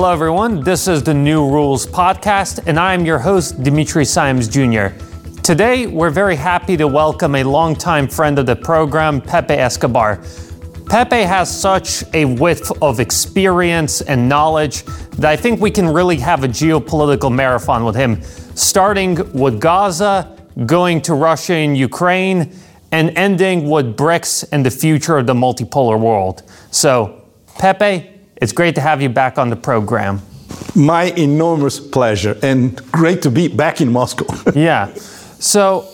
Hello, everyone. This is the New Rules Podcast, and I'm your host, Dimitri Simes Jr. Today, we're very happy to welcome a longtime friend of the program, Pepe Escobar. Pepe has such a width of experience and knowledge that I think we can really have a geopolitical marathon with him, starting with Gaza, going to Russia and Ukraine, and ending with BRICS and the future of the multipolar world. So, Pepe, it's great to have you back on the program. My enormous pleasure, and great to be back in Moscow. yeah. So,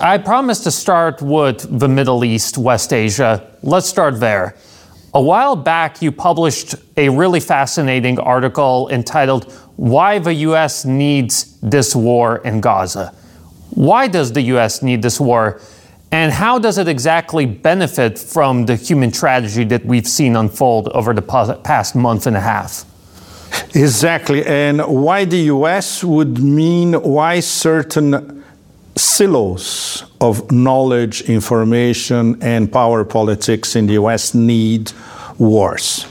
I promised to start with the Middle East, West Asia. Let's start there. A while back, you published a really fascinating article entitled Why the U.S. Needs This War in Gaza. Why does the U.S. need this war? And how does it exactly benefit from the human tragedy that we've seen unfold over the past month and a half? Exactly. And why the US would mean why certain silos of knowledge, information, and power politics in the US need wars.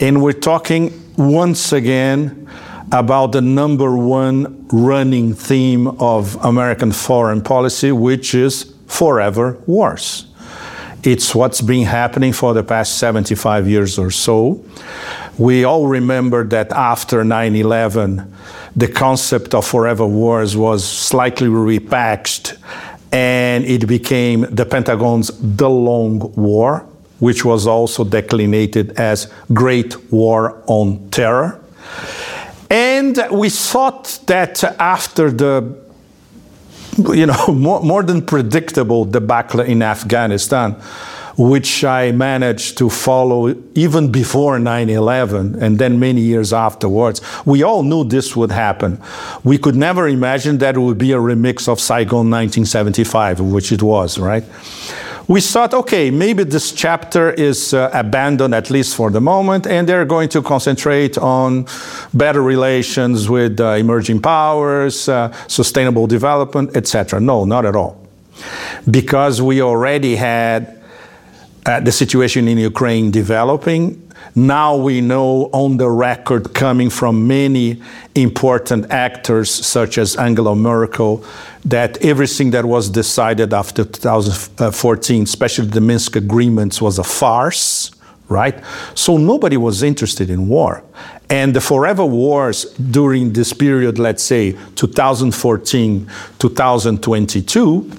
And we're talking once again about the number one running theme of American foreign policy, which is forever wars. It's what's been happening for the past 75 years or so. We all remember that after 9 11, the concept of forever wars was slightly repackaged and it became the Pentagon's The Long War, which was also declinated as Great War on Terror. And we thought that after the you know, more, more than predictable debacle in Afghanistan, which I managed to follow even before 9 11 and then many years afterwards. We all knew this would happen. We could never imagine that it would be a remix of Saigon 1975, which it was, right? We thought, okay, maybe this chapter is uh, abandoned at least for the moment, and they're going to concentrate on better relations with uh, emerging powers, uh, sustainable development, etc. No, not at all, because we already had uh, the situation in Ukraine developing. Now we know on the record coming from many important actors such as Angela Merkel that everything that was decided after 2014, especially the Minsk agreements, was a farce, right? So nobody was interested in war. And the forever wars during this period, let's say 2014, 2022,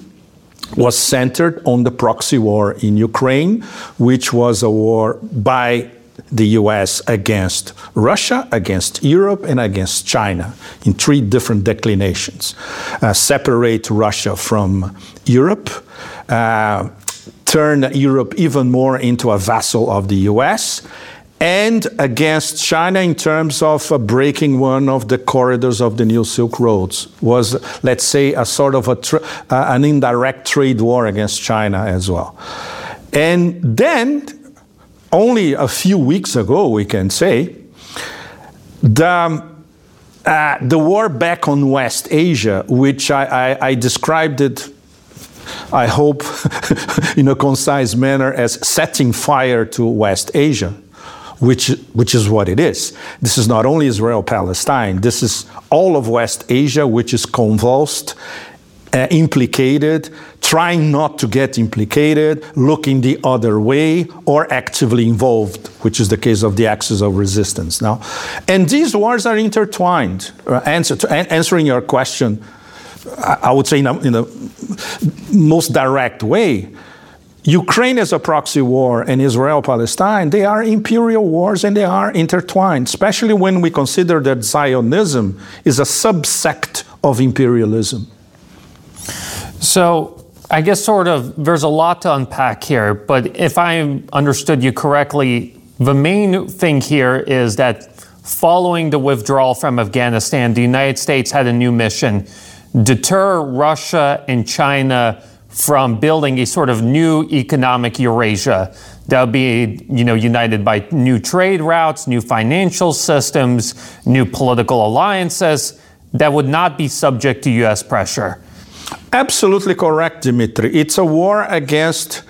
was centered on the proxy war in Ukraine, which was a war by the US against Russia, against Europe, and against China in three different declinations. Uh, separate Russia from Europe, uh, turn Europe even more into a vassal of the US, and against China in terms of uh, breaking one of the corridors of the new Silk Roads was, let's say, a sort of a uh, an indirect trade war against China as well. And then only a few weeks ago, we can say, the, uh, the war back on West Asia, which I, I, I described it, I hope, in a concise manner as setting fire to West Asia, which, which is what it is. This is not only Israel Palestine, this is all of West Asia, which is convulsed uh, implicated, trying not to get implicated, looking the other way, or actively involved, which is the case of the axis of resistance now. And these wars are intertwined. Uh, answer to, answering your question, I, I would say in a most direct way. Ukraine is a proxy war and Israel Palestine, they are imperial wars and they are intertwined, especially when we consider that Zionism is a subsect of imperialism. So, I guess sort of there's a lot to unpack here, but if I understood you correctly, the main thing here is that following the withdrawal from Afghanistan, the United States had a new mission deter Russia and China from building a sort of new economic Eurasia that would be you know, united by new trade routes, new financial systems, new political alliances that would not be subject to US pressure. Absolutely correct, Dimitri. It's a war against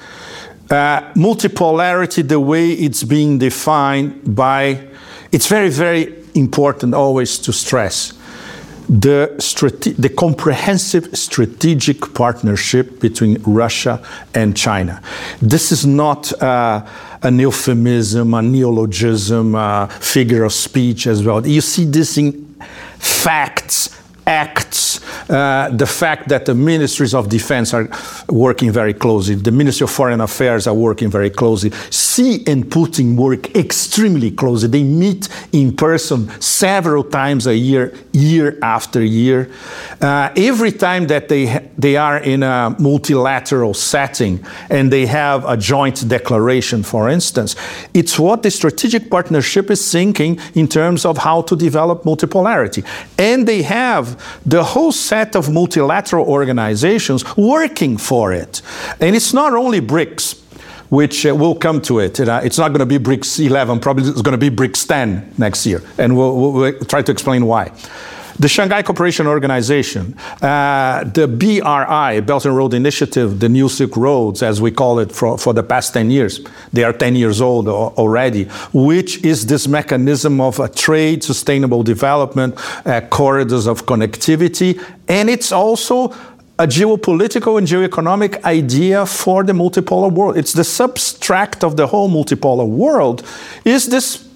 uh, multipolarity, the way it's being defined by. It's very, very important always to stress the, strate- the comprehensive strategic partnership between Russia and China. This is not uh, an euphemism, a neologism, a figure of speech as well. You see this in facts, acts, uh, the fact that the ministries of defense are working very closely, the Ministry of Foreign Affairs are working very closely. Xi and Putin work extremely closely. They meet in person several times a year, year after year. Uh, every time that they, they are in a multilateral setting and they have a joint declaration, for instance, it's what the strategic partnership is thinking in terms of how to develop multipolarity. And they have the whole set of multilateral organizations working for it. And it's not only BRICS, which uh, will come to it. Uh, it's not going to be BRICS 11, probably it's going to be BRICS 10 next year. And we'll, we'll, we'll try to explain why. The Shanghai Cooperation Organization, uh, the BRI, Belt and Road Initiative, the New Silk Roads, as we call it for, for the past 10 years, they are 10 years old already, which is this mechanism of uh, trade, sustainable development, uh, corridors of connectivity, and it's also a geopolitical and geoeconomic idea for the multipolar world. It's the substract of the whole multipolar world, is this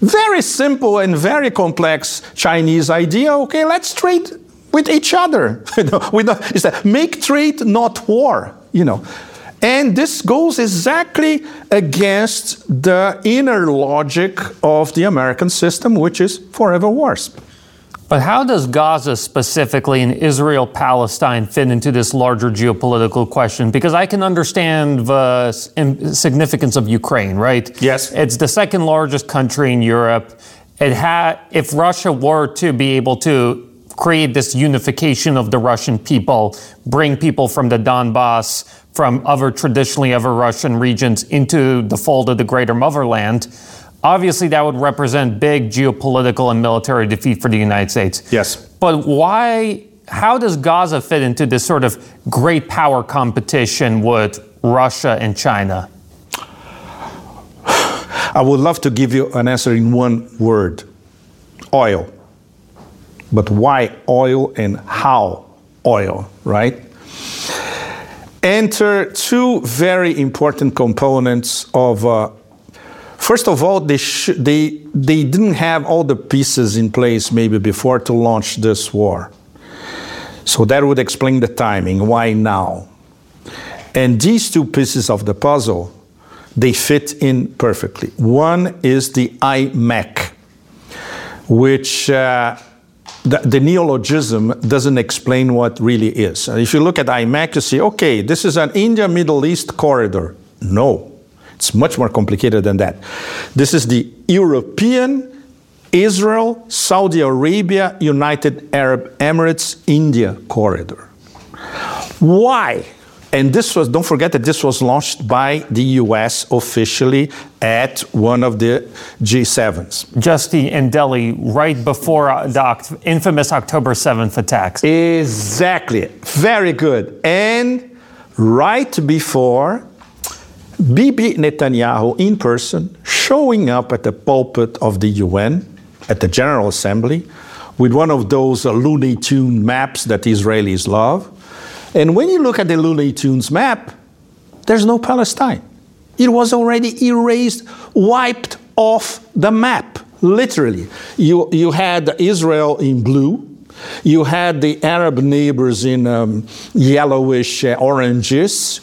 very simple and very complex Chinese idea. Okay, let's trade with each other. you know, that make trade, not war. You know, and this goes exactly against the inner logic of the American system, which is forever wars. But how does Gaza specifically and Israel Palestine fit into this larger geopolitical question? Because I can understand the significance of Ukraine, right? Yes. It's the second largest country in Europe. It ha- if Russia were to be able to create this unification of the Russian people, bring people from the Donbass, from other traditionally ever Russian regions into the fold of the greater motherland, Obviously, that would represent big geopolitical and military defeat for the United States. Yes. But why, how does Gaza fit into this sort of great power competition with Russia and China? I would love to give you an answer in one word oil. But why oil and how oil, right? Enter two very important components of uh, First of all, they, they, they didn't have all the pieces in place maybe before to launch this war. So that would explain the timing. Why now? And these two pieces of the puzzle, they fit in perfectly. One is the IMEC, which uh, the, the, neologism doesn't explain what really is. If you look at IMEC, you see, okay, this is an India Middle East corridor. No. It's much more complicated than that. This is the European, Israel, Saudi Arabia, United Arab Emirates, India corridor. Why? And this was, don't forget that this was launched by the US officially at one of the G7s. Just in Delhi, right before uh, the infamous October 7th attacks. Exactly. Very good. And right before Bibi Netanyahu in person showing up at the pulpit of the UN at the General Assembly with one of those uh, Looney Tune maps that Israelis love. And when you look at the Looney Tunes map, there's no Palestine. It was already erased, wiped off the map, literally. You, you had Israel in blue, you had the Arab neighbors in um, yellowish uh, oranges,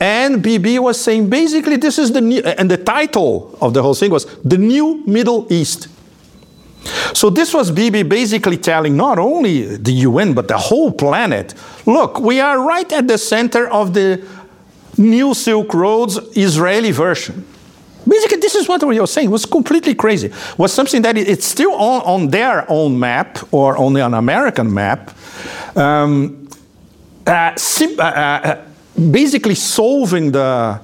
and Bibi was saying basically this is the new, and the title of the whole thing was The New Middle East. So this was Bibi basically telling not only the UN but the whole planet, look, we are right at the center of the new Silk Road's Israeli version. Basically, this is what we were saying. It was completely crazy. It was something that it's still on, on their own map or only an American map. Um, uh, uh, uh, basically solving the,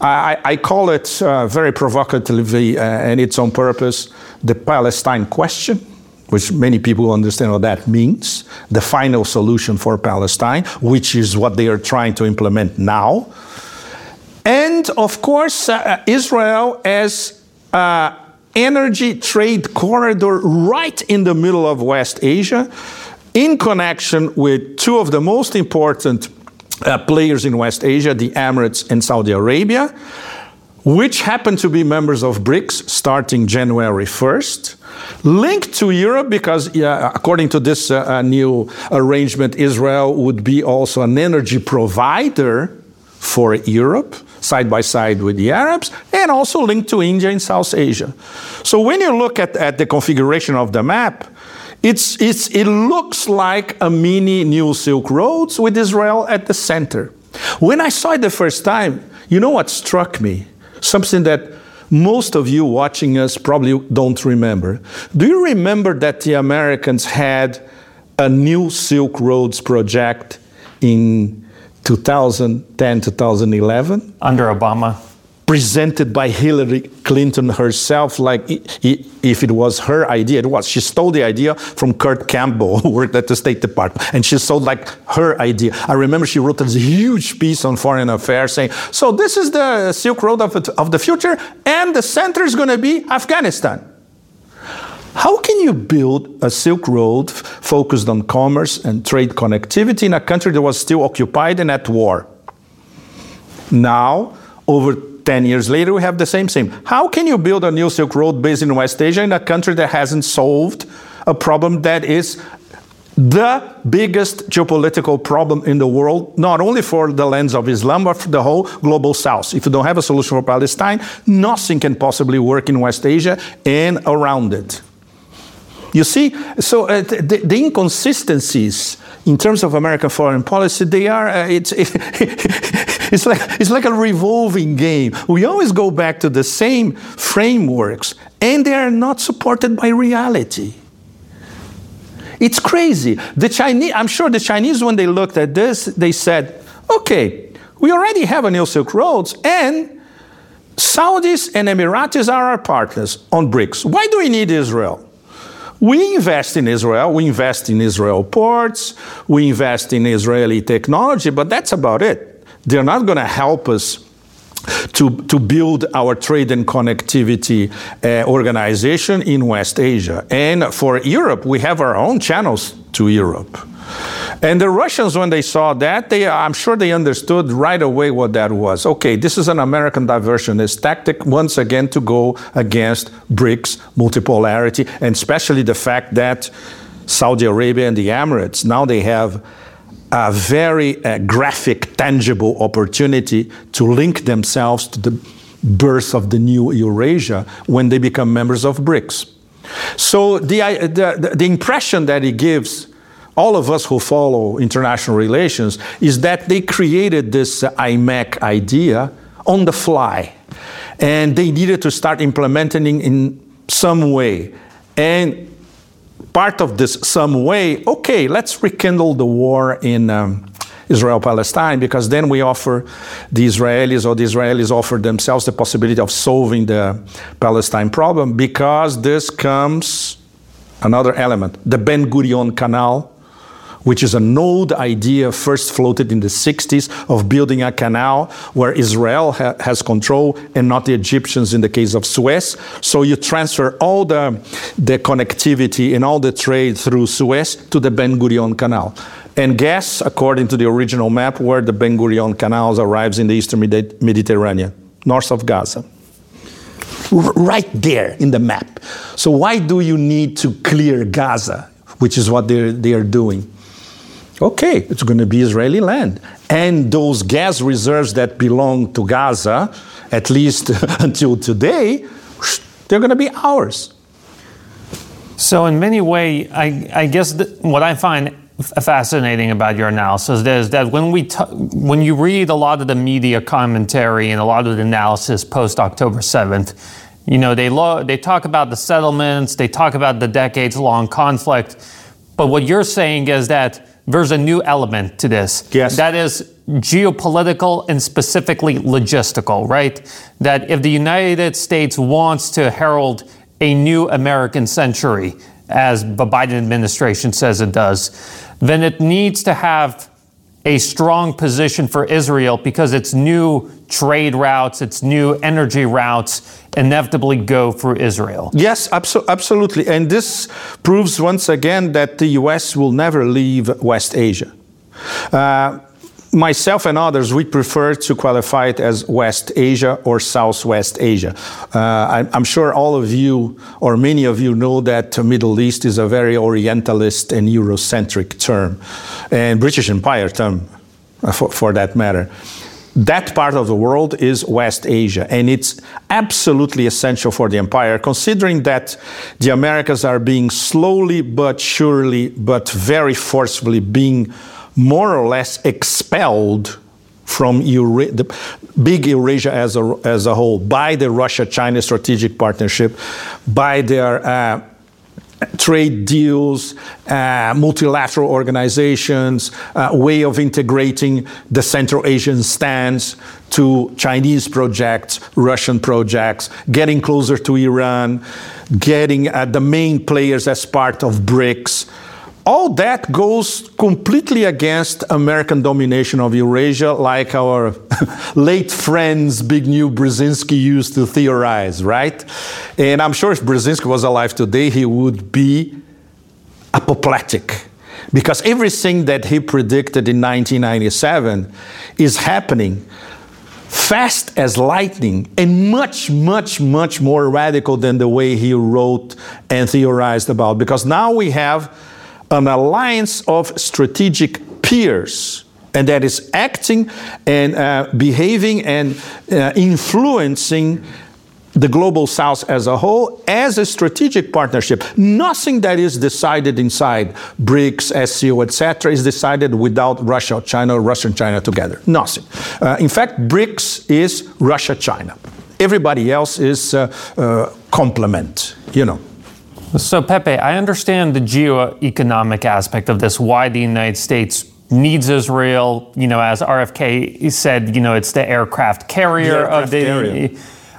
I, I call it uh, very provocatively uh, and it's on purpose, the Palestine question, which many people understand what that means, the final solution for Palestine, which is what they are trying to implement now. And of course, uh, Israel as uh, energy trade corridor right in the middle of West Asia, in connection with two of the most important uh, players in West Asia, the Emirates and Saudi Arabia, which happen to be members of BRICS starting January 1st, linked to Europe because, according to this uh, uh, new arrangement, Israel would be also an energy provider for Europe, side by side with the Arabs, and also linked to India and South Asia. So when you look at, at the configuration of the map, it's, it's, it looks like a mini New Silk Roads with Israel at the center. When I saw it the first time, you know what struck me? Something that most of you watching us probably don't remember. Do you remember that the Americans had a New Silk Roads project in 2010, 2011? Under Obama presented by Hillary Clinton herself, like if it was her idea. It was. She stole the idea from Kurt Campbell, who worked at the State Department, and she stole like her idea. I remember she wrote this huge piece on foreign affairs saying, "So this is the Silk Road of, of the future, and the center is going to be Afghanistan." How can you build a Silk Road focused on commerce and trade connectivity in a country that was still occupied and at war? Now, over 10 years later, we have the same thing. How can you build a new Silk Road based in West Asia in a country that hasn't solved a problem that is the biggest geopolitical problem in the world, not only for the lands of Islam, but for the whole global south. If you don't have a solution for Palestine, nothing can possibly work in West Asia and around it. You see, so uh, the, the, inconsistencies in terms of American foreign policy, they are, uh, it's, it, it's, like, it's like a revolving game. We always go back to the same frameworks, and they are not supported by reality. It's crazy. The Chinese, I'm sure the Chinese, when they looked at this, they said, okay, we already have a new Silk Roads, and Saudis and Emiratis are our partners on BRICS. Why do we need Israel? We invest in Israel, we invest in Israel ports, we invest in Israeli technology, but that's about it. They're not going to help us to, to build our trade and connectivity uh, organization in West Asia. And for Europe, we have our own channels to Europe. And the Russians, when they saw that, they, I'm sure they understood right away what that was. Okay, this is an American diversionist tactic, once again, to go against BRICS, multipolarity, and especially the fact that Saudi Arabia and the Emirates, now they have a very uh, graphic, tangible opportunity to link themselves to the birth of the new Eurasia when they become members of BRICS. So the, the, the impression that he gives all of us who follow international relations is that they created this IMEC idea on the fly. And they needed to start implementing in some way. And part of this some way, okay, let's rekindle the war in um, Israel Palestine because then we offer the Israelis or the Israelis offer themselves the possibility of solving the Palestine problem because this comes another element the Ben Gurion Canal which is an old idea first floated in the 60s of building a canal where Israel ha has control and not the Egyptians in the case of Suez. So you transfer all the, the connectivity and all the trade through Suez to the Ben Gurion Canal. And guess, according to the original map, where the Ben Gurion Canal arrives in the eastern Mediterranean, north of Gaza right there in the map. So why do you need to clear Gaza, which is what they're, they are doing? Okay, it's going to be Israeli land. And those gas reserves that belong to Gaza, at least until today, they're going to be ours. So, in many ways, I, I guess what I find fascinating about your analysis is that when we t- when you read a lot of the media commentary and a lot of the analysis post October 7th, you know they lo- they talk about the settlements, they talk about the decades long conflict, but what you're saying is that there's a new element to this. Yes. That is geopolitical and specifically logistical, right? That if the United States wants to herald a new American century, as the Biden administration says it does, then it needs to have a strong position for Israel because its new trade routes, its new energy routes inevitably go through Israel. Yes, abso- absolutely. And this proves once again that the US will never leave West Asia. Uh, myself and others, we prefer to qualify it as West Asia or Southwest Asia. Uh, I, am sure all of you, or many of you, know that Middle East is a very Orientalist and Eurocentric term, and British Empire term, uh, for, for that matter. That part of the world is West Asia, and it's absolutely essential for the empire, considering that the Americas are being slowly but surely, but very forcefully being more or less expelled from Eura- the big Eurasia as a, as a whole by the Russia China strategic partnership, by their uh, trade deals, uh, multilateral organizations, uh, way of integrating the Central Asian stance to Chinese projects, Russian projects, getting closer to Iran, getting uh, the main players as part of BRICS all that goes completely against American domination of Eurasia, like our late friends Zbigniew Brzezinski used to theorize, right? And I'm sure if Brzezinski was alive today, he would be apoplectic because everything that he predicted in 1997 is happening fast as lightning and much, much, much more radical than the way he wrote and theorized about. Because now we have an alliance of strategic peers and that is acting and uh, behaving and uh, influencing the global south as a whole as a strategic partnership. Nothing that is decided inside BRICS, SCO, etc., is decided without Russia, China, Russia, and China together. Nothing. Uh, in fact, BRICS is Russia, China. Everybody else is uh, uh, complement, you know. So, Pepe, I understand the geo-economic aspect of this, why the United States needs Israel. You know, as RFK said, you know, it's the aircraft carrier the aircraft of the. Carrier.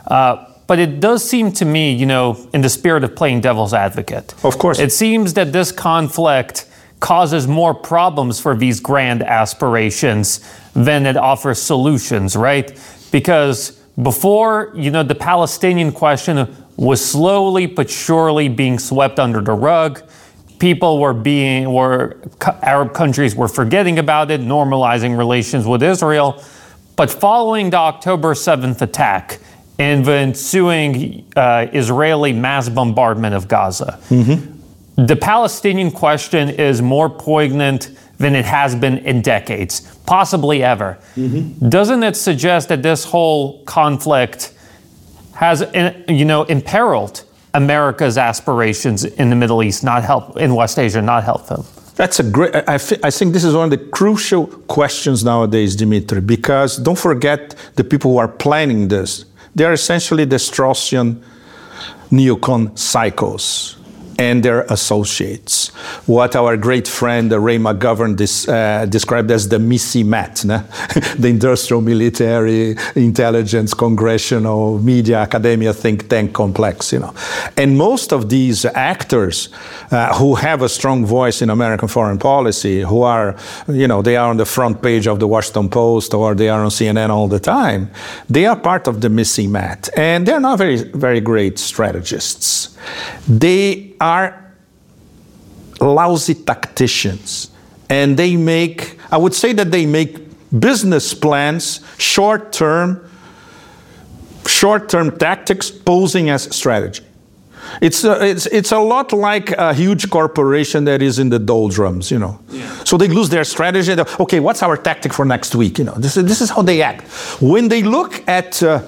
Uh, but it does seem to me, you know, in the spirit of playing devil's advocate. Of course. It seems that this conflict causes more problems for these grand aspirations than it offers solutions, right? Because before, you know, the Palestinian question was slowly but surely being swept under the rug. People were being, were Arab countries were forgetting about it, normalizing relations with Israel. But following the October 7th attack and the ensuing uh, Israeli mass bombardment of Gaza, mm-hmm. the Palestinian question is more poignant than it has been in decades, possibly ever. Mm-hmm. Doesn't it suggest that this whole conflict has, you know, imperiled America's aspirations in the Middle East, not help in West Asia, not help them? That's a great. I, I think this is one of the crucial questions nowadays, Dimitri, because don't forget the people who are planning this. They are essentially the Straussian neocon psychos and their associates. What our great friend Ray McGovern dis, uh, described as the MICIMATT, the industrial, military, intelligence, congressional, media, academia, think tank complex. You know, and most of these actors uh, who have a strong voice in American foreign policy, who are, you know, they are on the front page of the Washington Post or they are on CNN all the time. They are part of the MICIMATT, and they're not very, very great strategists. They are lousy tacticians. And they make, I would say that they make business plans, short term, short term tactics posing as strategy. It's a, it's, it's a lot like a huge corporation that is in the doldrums, you know. Yeah. So they lose their strategy. Okay, what's our tactic for next week? You know, this is, this is how they act. When they look at uh,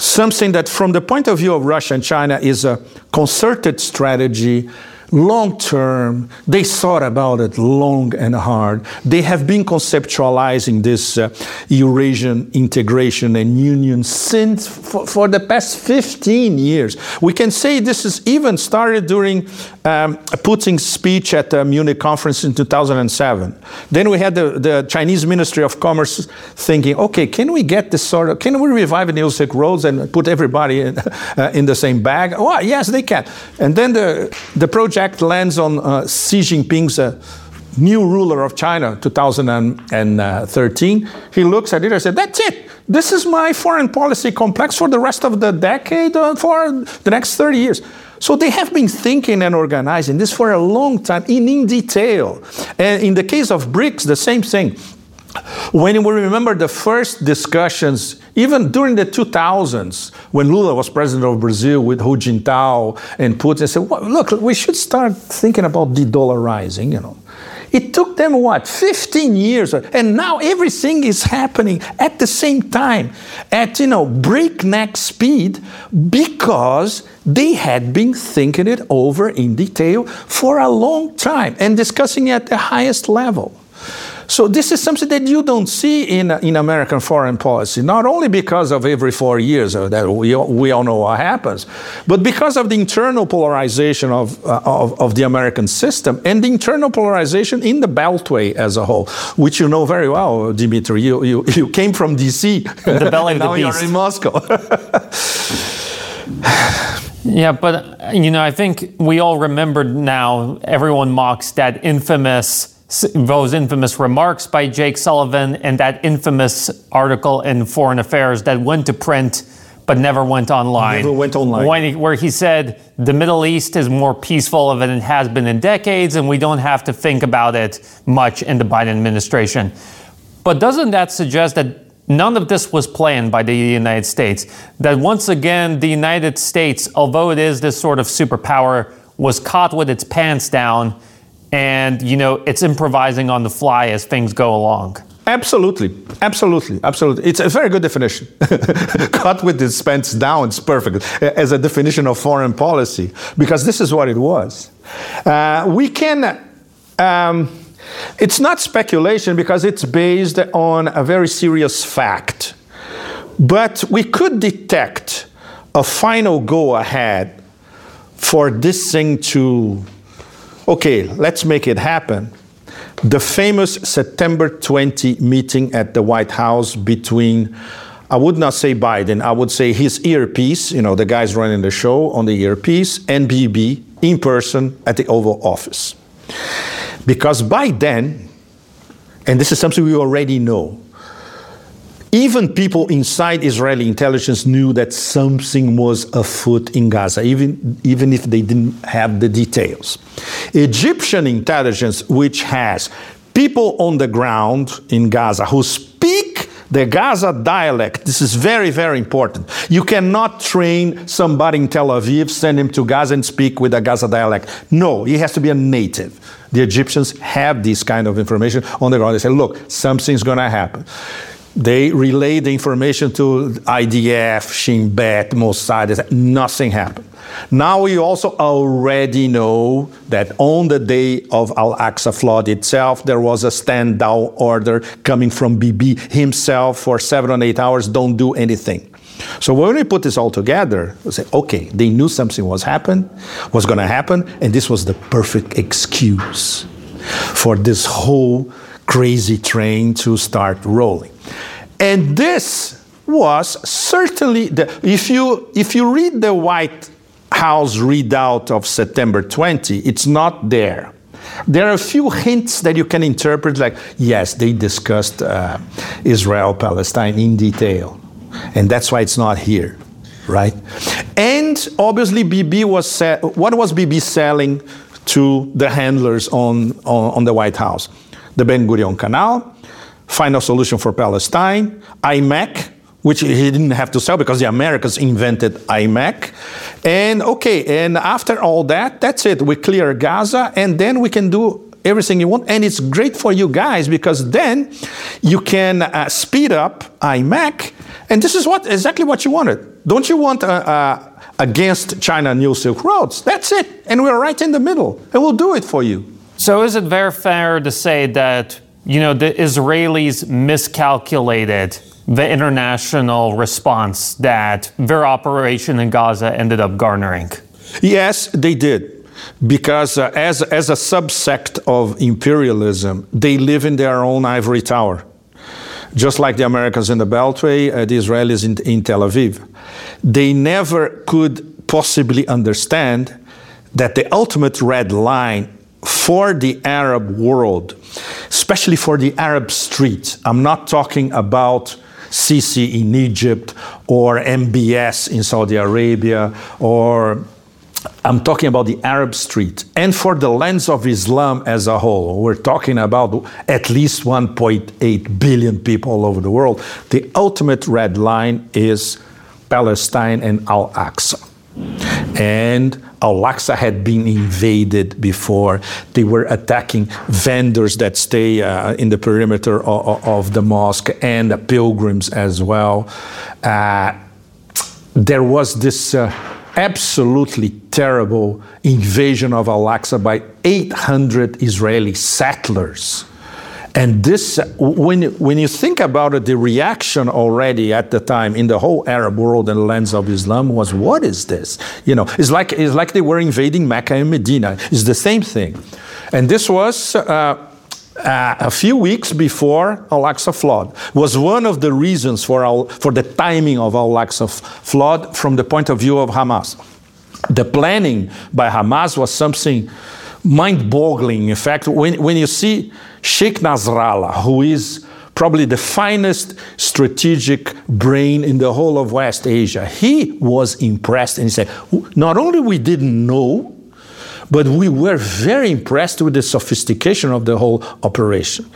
something that, from the point of view of Russia and China, is a concerted strategy long term. They thought about it long and hard. They have been conceptualizing this uh, Eurasian integration and union since for, for, the past 15 years. We can say this is even started during um, Putin's speech at the Munich conference in 2007. Then we had the, the Chinese Ministry of Commerce thinking, okay, can we get this sort of, can we revive the New Silk Roads and put everybody in, uh, in the same bag? Oh, yes, they can. And then the, the project lands on uh, Xi Jinping's uh, new ruler of China, 2013, he looks at it and said, That's it. This is my foreign policy complex for the rest of the decade, uh, for the next 30 years. So they have been thinking and organizing this for a long time in, in detail. And in the case of BRICS, the same thing. When we remember the first discussions, even during the 2000s, when Lula was president of Brazil with Hu Jintao and Putin, said, well, look, we should start thinking about de-dollarizing, you know. It took them what, 15 years, and now everything is happening at the same time, at you know breakneck speed, because they had been thinking it over in detail for a long time and discussing it at the highest level. So this is something that you don't see in, in American foreign policy, not only because of every four years uh, that we, we all know what happens, but because of the internal polarization of, uh, of, of, the American system and the internal polarization in the Beltway as a whole, which you know very well, Dimitri. You, you, you came from D.C. The belly of now the you're in Moscow. Yeah, but you know, I think we all remember now. Everyone mocks that infamous those infamous remarks by Jake Sullivan and that infamous article in Foreign Affairs that went to print but never went online. Never went online. He, where he said the Middle East is more peaceful than it has been in decades, and we don't have to think about it much in the Biden administration. But doesn't that suggest that none of this was planned by the United States? That once again, the United States, although it is this sort of superpower, was caught with its pants down and you know it's improvising on the fly as things go along. Absolutely. Absolutely. Absolutely. It's a very good definition. Cut with the pants down it's perfect as a definition of foreign policy because this is what it was. Uh, we can um, it's not speculation because it's based on a very serious fact but we could detect a final go ahead for this thing to okay, let's make it happen. The famous September 20 meeting at the White House between, I would not say Biden, I would say his earpiece, you know, the guys running the show on the earpiece, and Bibi in person at the Oval Office. Because by then, and this is something we already know, even people inside Israeli intelligence knew that something was afoot in Gaza, even, even if they didn't have the details. Egyptian intelligence, which has people on the ground in Gaza who speak the Gaza dialect, this is very, very important. You cannot train somebody in Tel Aviv, send him to Gaza and speak with a Gaza dialect. No, he has to be a native. The Egyptians have this kind of information on the ground. They say, look, something's going to happen. They relayed the information to IDF, Shin Bet, Mossad. Nothing happened. Now we also already know that on the day of Al Aqsa flood itself, there was a stand down order coming from Bibi himself for seven or eight hours. Don't do anything. So when we put this all together, we say, okay, they knew something was happen, was going to happen, and this was the perfect excuse for this whole crazy train to start rolling. And this was certainly the, if you if you read the White House readout of September 20, it's not there. There are a few hints that you can interpret, like yes, they discussed uh, Israel Palestine in detail, and that's why it's not here, right? And obviously, Bibi was what was Bibi selling to the handlers on, on, on the White House? The Ben Gurion Canal, Final Solution for Palestine, IMEC, which he didn't have to sell because the Americans invented IMEC. And okay, and after all that, that's it. We clear Gaza, and then we can do everything you want. And it's great for you guys because then you can uh, speed up IMEC. And this is what exactly what you wanted. Don't you want uh, uh, against China New Silk Roads? That's it. And we're right in the middle, and we'll do it for you. So is it very fair to say that you know, the Israelis miscalculated the international response that their operation in Gaza ended up garnering. Yes, they did. Because uh, as, as a subsect of imperialism, they live in their own ivory tower. Just like the Americans in the Beltway, uh, the Israelis in, in Tel Aviv. They never could possibly understand that the ultimate red line for the Arab world, especially for the Arab street. I'm not talking about Sisi in Egypt or MBS in Saudi Arabia or I'm talking about the Arab street. And for the lens of Islam as a whole, we're talking about at least 1.8 billion people all over the world. The ultimate red line is Palestine and Al Aqsa. And Al Aqsa had been invaded before. They were attacking vendors that stay uh, in the perimeter of, of, the mosque and the pilgrims as well. Uh, there was this. Uh, absolutely terrible invasion of Al Aqsa by 800 Israeli settlers. And this, when, when you think about it, the reaction already at the time in the whole Arab world and lens of Islam was, what is this? You know, it's like, it's like they were invading Mecca and Medina. It's the same thing. And this was uh, uh, a few weeks before Al-Aqsa flood was one of the reasons for, our, for the timing of Al-Aqsa flood from the point of view of Hamas. The planning by Hamas was something mind-boggling. In fact, when, when you see Sheikh Nasrallah, who is probably the finest strategic brain in the whole of West Asia, he was impressed and he said, not only we didn't know but we were very impressed with the sophistication of the whole operation.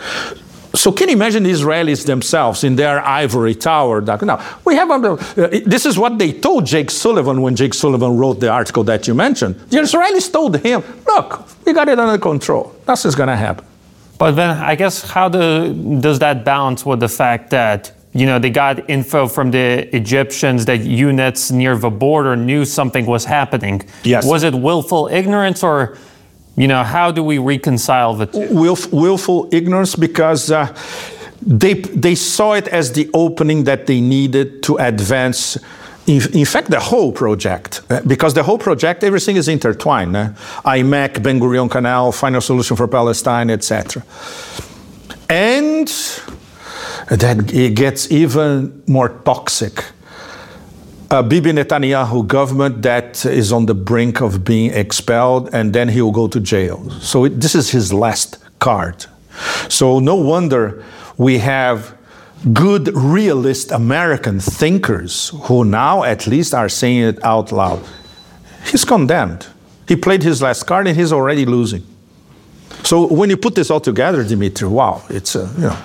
So can you imagine the Israelis themselves in their ivory tower? Now, we have, uh, this is what they told Jake Sullivan when Jake Sullivan wrote the article that you mentioned. The Israelis told him, look, we got it under control. Nothing's going to happen. But then I guess how do, does that balance with the fact that you know, they got info from the Egyptians that units near the border knew something was happening. Yes. Was it willful ignorance or, you know, how do we reconcile the two? Willf- willful ignorance because uh, they, they saw it as the opening that they needed to advance. In, in fact, the whole project, uh, because the whole project, everything is intertwined. IMEC, Ben Gurion Canal, Final Solution for Palestine, etc. And that it gets even more toxic. A Bibi Netanyahu government that is on the brink of being expelled, and then he will go to jail. So it, this is his last card. So no wonder we have good realist American thinkers who now at least are saying it out loud. He's condemned. He played his last card and he's already losing. So when you put this all together, Dimitri, wow, it's a, you know.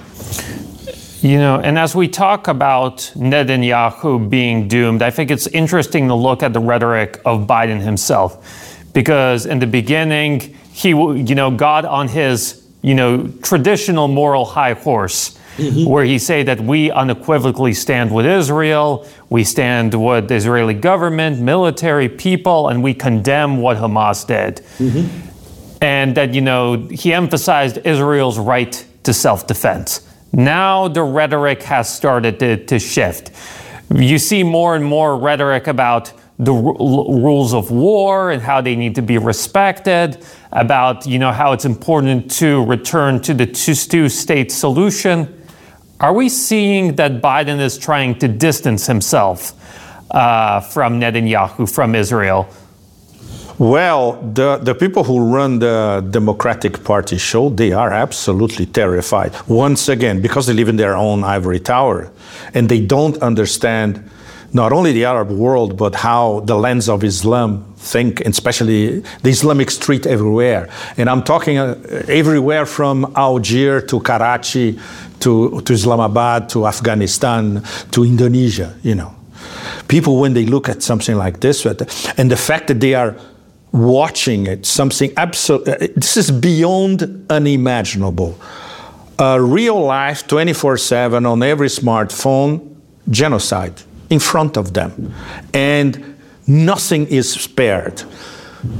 You know, and as we talk about Netanyahu being doomed, I think it's interesting to look at the rhetoric of Biden himself. Because in the beginning, he, you know, got on his, you know, traditional moral high horse, mm-hmm. where he say that we unequivocally stand with Israel, we stand with the Israeli government, military, people, and we condemn what Hamas did. Mm-hmm. And that, you know, he emphasized Israel's right to self-defense. Now the rhetoric has started to, to shift. You see more and more rhetoric about the r- rules of war and how they need to be respected, about you know how it's important to return to the two-state solution. Are we seeing that Biden is trying to distance himself uh, from Netanyahu, from Israel? Well, the, the people who run the Democratic Party show, they are absolutely terrified. Once again, because they live in their own ivory tower and they don't understand not only the Arab world, but how the lens of Islam think, especially the Islamic street everywhere. And I'm talking uh, everywhere from Algiers to Karachi to, to Islamabad to Afghanistan to Indonesia, you know. People, when they look at something like this, and the fact that they are watching it, something absolute. Uh, this is beyond unimaginable. A real life, 24 7 on every smartphone, genocide in front of them. And nothing is spared.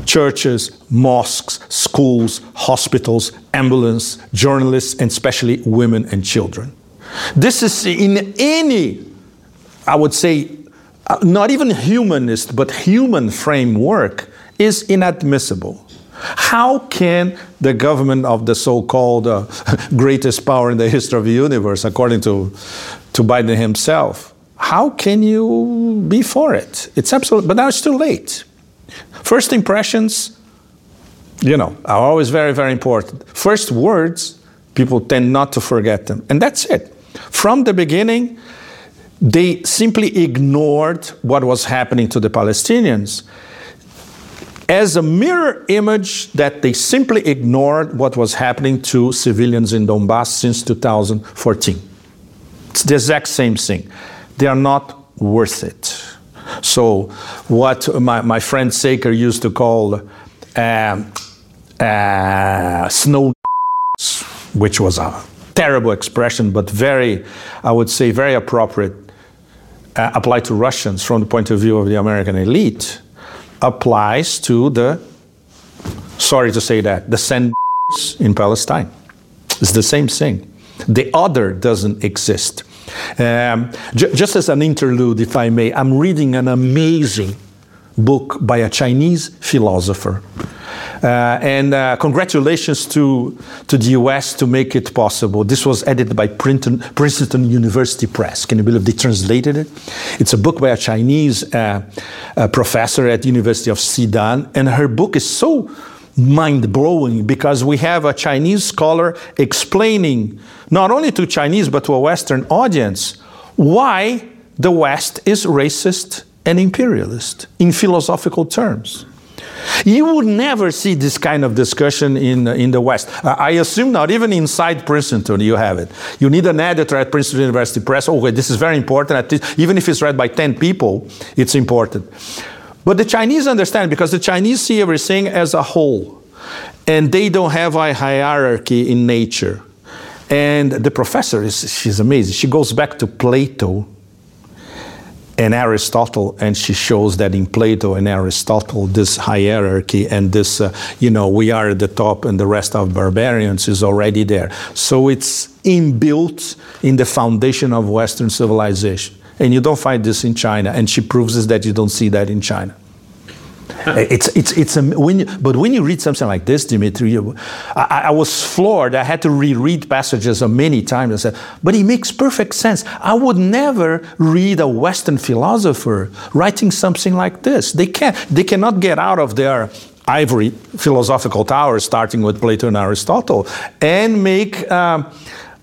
Churches, mosques, schools, hospitals, ambulance, journalists, and especially women and children. This is in any, I would say, uh, not even humanist, but human framework is inadmissible. How can the government of the so called uh, greatest power in the history of the universe, according to, to Biden himself, how can you be for it? It's absolute, but now it's too late. First impressions, you know, are always very, very important. First words, people tend not to forget them. And that's it. From the beginning, they simply ignored what was happening to the Palestinians as a mirror image that they simply ignored what was happening to civilians in Donbass since 2014. It's the exact same thing. They are not worth it. So, what my, my friend Saker used to call uh, uh, snow, which was a terrible expression, but very, I would say, very appropriate, uh, applied to Russians from the point of view of the American elite, applies to the, sorry to say that, the sand in Palestine. It's the same thing. The other doesn't exist. Um, just as an interlude, if I may, I'm reading an amazing book by a Chinese philosopher. Uh, and uh, congratulations to, to the US to make it possible. This was edited by Princeton, Princeton University Press. Can you believe they translated it? It's a book by a Chinese uh, professor at the University of Xidian, and her book is so mind blowing because we have a Chinese scholar explaining, not only to Chinese but to a Western audience, why the West is racist and imperialist in philosophical terms. You would never see this kind of discussion in, in the West. I assume not even inside Princeton you have it. You need an editor at Princeton University Press. Okay, this is very important. Even if it's read by 10 people, it's important. But the Chinese understand because the Chinese see everything as a whole. And they don't have a hierarchy in nature. And the professor is she's amazing. She goes back to Plato and Aristotle, and she shows that in Plato and Aristotle, this hierarchy and this, uh, you know, we are at the top and the rest of barbarians is already there. So it's inbuilt in the foundation of Western civilization. And you don't find this in China, and she proves that you don't see that in China. it's it's it's a, when you, but when you read something like this, Dimitri, I, I, was floored. I had to reread passages many times. I said, but it makes perfect sense. I would never read a Western philosopher writing something like this. They can't. They cannot get out of their ivory philosophical tower, starting with Plato and Aristotle, and make um,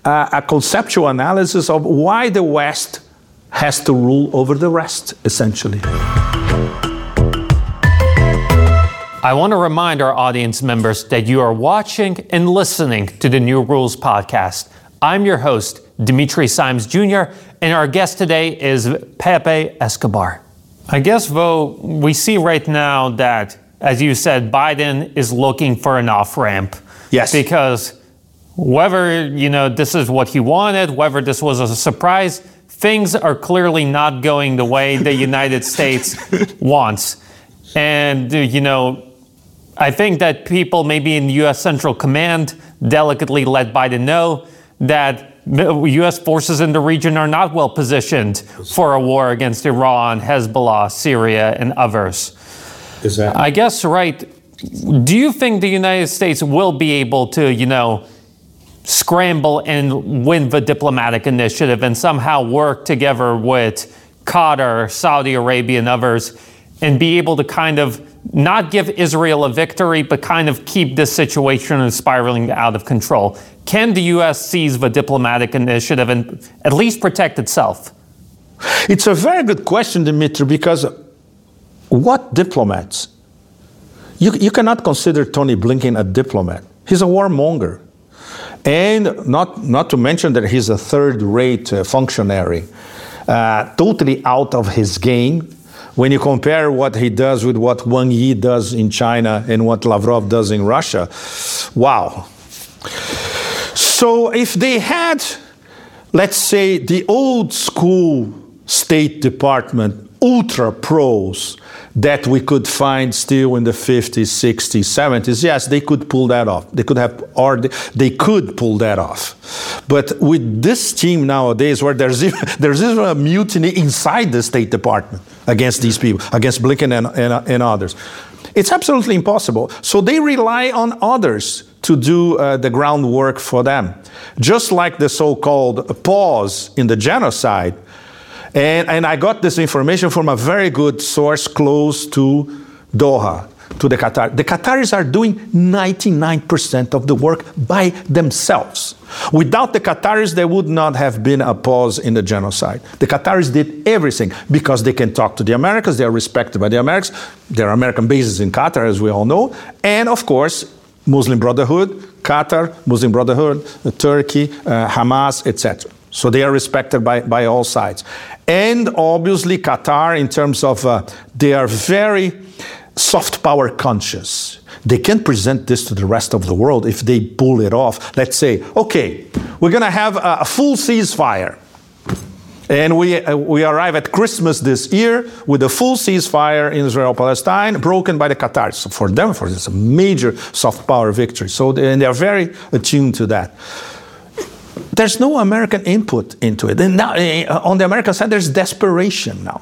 a conceptual analysis of why the West has to rule over the rest, essentially. I want to remind our audience members that you are watching and listening to the New Rules podcast. I'm your host, Dimitri Simes Jr., and our guest today is Pepe Escobar. I guess, Vo, we see right now that, as you said, Biden is looking for an off ramp. Yes. Because whether, you know, this is what he wanted, whether this was a surprise, things are clearly not going the way the United States wants. And, you know, I think that people, maybe in U.S. Central Command, delicately let Biden know that U.S. forces in the region are not well positioned for a war against Iran, Hezbollah, Syria, and others. Exactly. I guess, right. Do you think the United States will be able to, you know, scramble and win the diplomatic initiative and somehow work together with Qatar, Saudi Arabia, and others and be able to kind of not give Israel a victory, but kind of keep this situation spiraling out of control? Can the U.S. seize the diplomatic initiative and at least protect itself? It's a very good question, Dimitri, because what diplomats? You, you cannot consider Tony Blinken a diplomat. He's a warmonger. And not, not to mention that he's a third rate uh, functionary, uh, totally out of his game when you compare what he does with what Wang Yi does in China and what Lavrov does in Russia, wow. So if they had, let's say, the old school State Department ultra pros that we could find still in the 50s, 60s, 70s, yes, they could pull that off. They could have, or they could pull that off. But with this team nowadays, where there's even, there's even a mutiny inside the State Department against these people, against Blinken and, and, and others, it's absolutely impossible. So they rely on others to do uh, the groundwork for them. Just like the so called pause in the genocide and, and I got this information from a very good source close to Doha. To the Qatar. The Qataris are doing 99% of the work by themselves. Without the Qataris, there would not have been a pause in the genocide. The Qataris did everything because they can talk to the Americans, they are respected by the Americans, there are American bases in Qatar, as we all know, and of course, Muslim Brotherhood, Qatar, Muslim Brotherhood, Turkey, uh, Hamas, etc. So they are respected by, by all sides. And obviously, Qatar, in terms of, uh, they are very soft power conscious. They can present this to the rest of the world if they pull it off. Let's say, okay, we're going to have a, full ceasefire. And we, uh, we arrive at Christmas this year with a full ceasefire in Israel Palestine, broken by the Qataris. So for them, for this, a major soft power victory. So they, and they are very attuned to that. There's no American input into it. And now, uh, on the American side, there's desperation now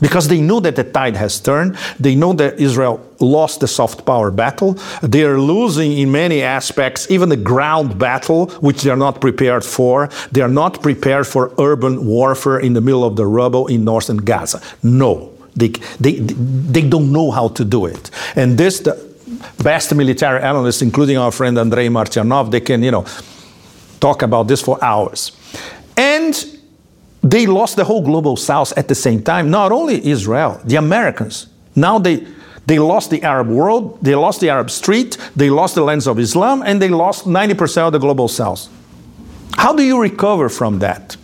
because they know that the tide has turned. They know that Israel lost the soft power battle. They are losing in many aspects, even the ground battle, which they are not prepared for. They are not prepared for urban warfare in the middle of the rubble in northern Gaza. No, they, they, they don't know how to do it. And this, the best military analysts, including our friend Andrei Martyanov, they can, you know, talk about this for hours. And they lost the whole global south at the same time. Not only Israel, the Americans. Now they, they lost the Arab world, they lost the Arab street, they lost the lands of Islam, and they lost 90% of the global south. How do you recover from that?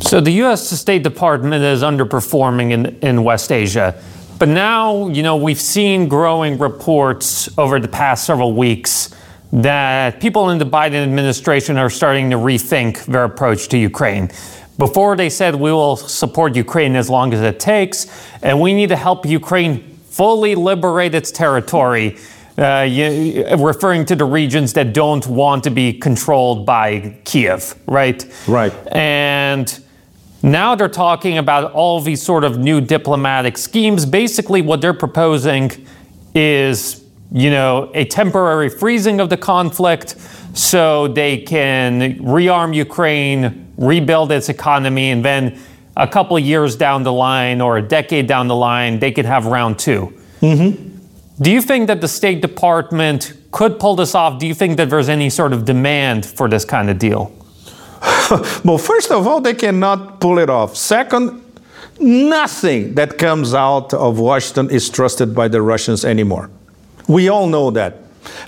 So the US State Department is underperforming in, in West Asia. But now, you know, we've seen growing reports over the past several weeks that people in the Biden administration are starting to rethink their approach to Ukraine. Before they said we will support Ukraine as long as it takes, and we need to help Ukraine fully liberate its territory, uh, you, referring to the regions that don't want to be controlled by Kiev, right? Right. And now they're talking about all these sort of new diplomatic schemes. Basically, what they're proposing is, you know, a temporary freezing of the conflict so they can rearm Ukraine, rebuild its economy, and then a couple of years down the line or a decade down the line, they could have round 2 mm-hmm. Do you think that the State Department could pull this off? Do you think that there's any sort of demand for this kind of deal? well, first of all, they cannot pull it off. Second, nothing that comes out of Washington is trusted by the Russians anymore. We all know that.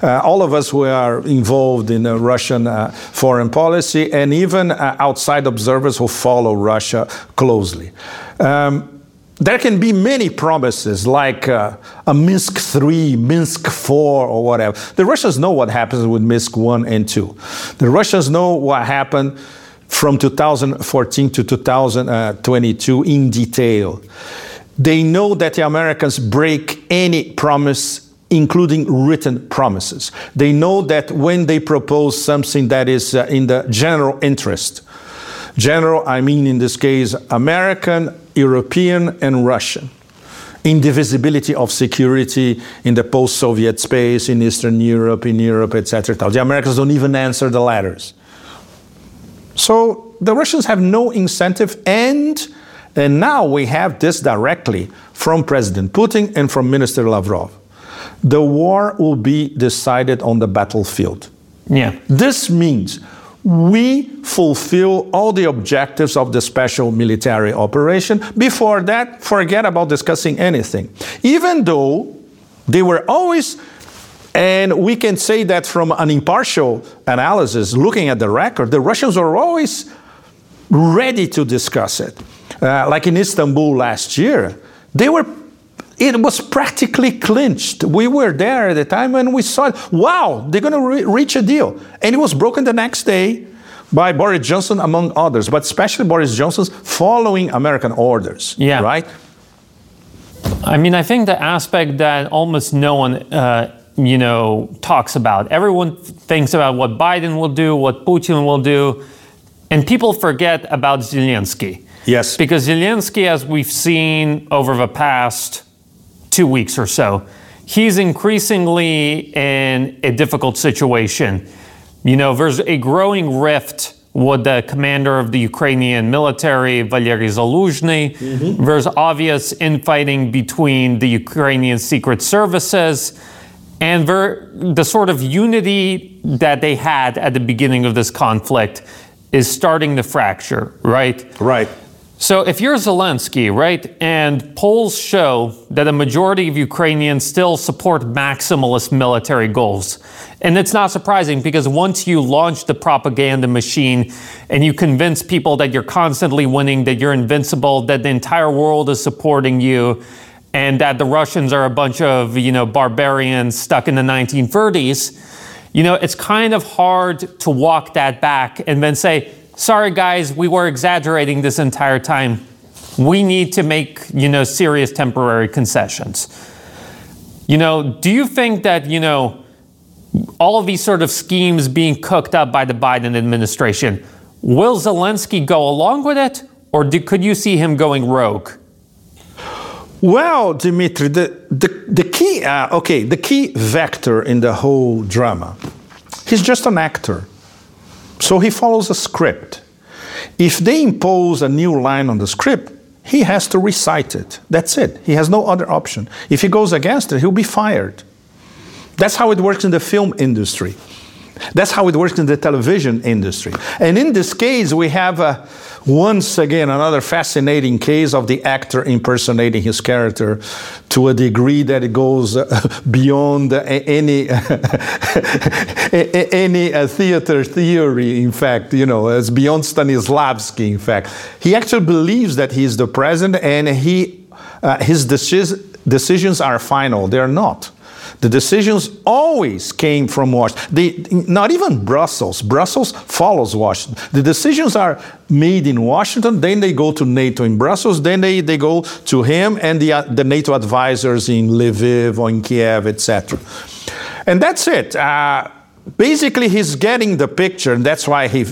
Uh, all of us who are involved in uh, Russian uh, foreign policy and even uh, outside observers who follow Russia closely. Um, there can be many promises like uh, a Minsk 3, Minsk 4, or whatever. The Russians know what happens with Minsk 1 and 2. The Russians know what happened from 2014 to 2022 in detail. They know that the Americans break any promise including written promises. They know that when they propose something that is uh, in the general interest, general, I mean in this case American, European, and Russian, indivisibility of security in the post Soviet space, in Eastern Europe, in Europe, etc. The Americans don't even answer the letters. So the Russians have no incentive, and, and now we have this directly from President Putin and from Minister Lavrov the war will be decided on the battlefield. Yeah. This means we fulfill all the objectives of the special military operation. Before that, forget about discussing anything. Even though they were always, and we can say that from an impartial analysis, looking at the record, the Russians were always ready to discuss it. Uh, like in Istanbul last year, they were it was practically clinched. We were there at the time and we saw, wow, they're going to re- reach a deal. And it was broken the next day by Boris Johnson, among others, but especially Boris Johnson's following American orders. Yeah. Right? I mean, I think the aspect that almost no one, uh, you know, talks about. Everyone thinks about what Biden will do, what Putin will do, and people forget about Zelensky. Yes. Because Zelensky, as we've seen over the past two weeks or so. He's increasingly in a difficult situation. You know, there's a growing rift with the commander of the Ukrainian military, Valery Zaluzhny. Mm-hmm. There's obvious infighting between the Ukrainian secret services. And the sort of unity that they had at the beginning of this conflict is starting to fracture, right? Right. So if you're Zelensky, right, and polls show that a majority of Ukrainians still support maximalist military goals, and it's not surprising because once you launch the propaganda machine and you convince people that you're constantly winning, that you're invincible, that the entire world is supporting you, and that the Russians are a bunch of, you know, barbarians stuck in the 1930s, you know, it's kind of hard to walk that back and then say, sorry guys, we were exaggerating this entire time. We need to make, you know, serious temporary concessions. You know, do you think that, you know, all of these sort of schemes being cooked up by the Biden administration, will Zelensky go along with it? Or do, could you see him going rogue? Well, Dimitri, the, the, the key, uh, okay, the key vector in the whole drama, he's just an actor. So he follows a script. If they impose a new line on the script, he has to recite it. That's it. He has no other option. If he goes against it, he'll be fired. That's how it works in the film industry. That's how it works in the television industry. And in this case, we have uh, once again another fascinating case of the actor impersonating his character to a degree that it goes uh, beyond any any uh, theater theory. In fact, you know, it's beyond Stanislavski. In fact, he actually believes that he is the president, and he uh, his decisions are final. They're not. The decisions always came from Washington. They, not even Brussels. Brussels follows Washington. The decisions are made in Washington, then they go to NATO in Brussels, then they, they go to him and the, uh, the NATO advisors in Lviv or in Kiev, etc. And that's it. Uh, basically, he's getting the picture, and that's why he,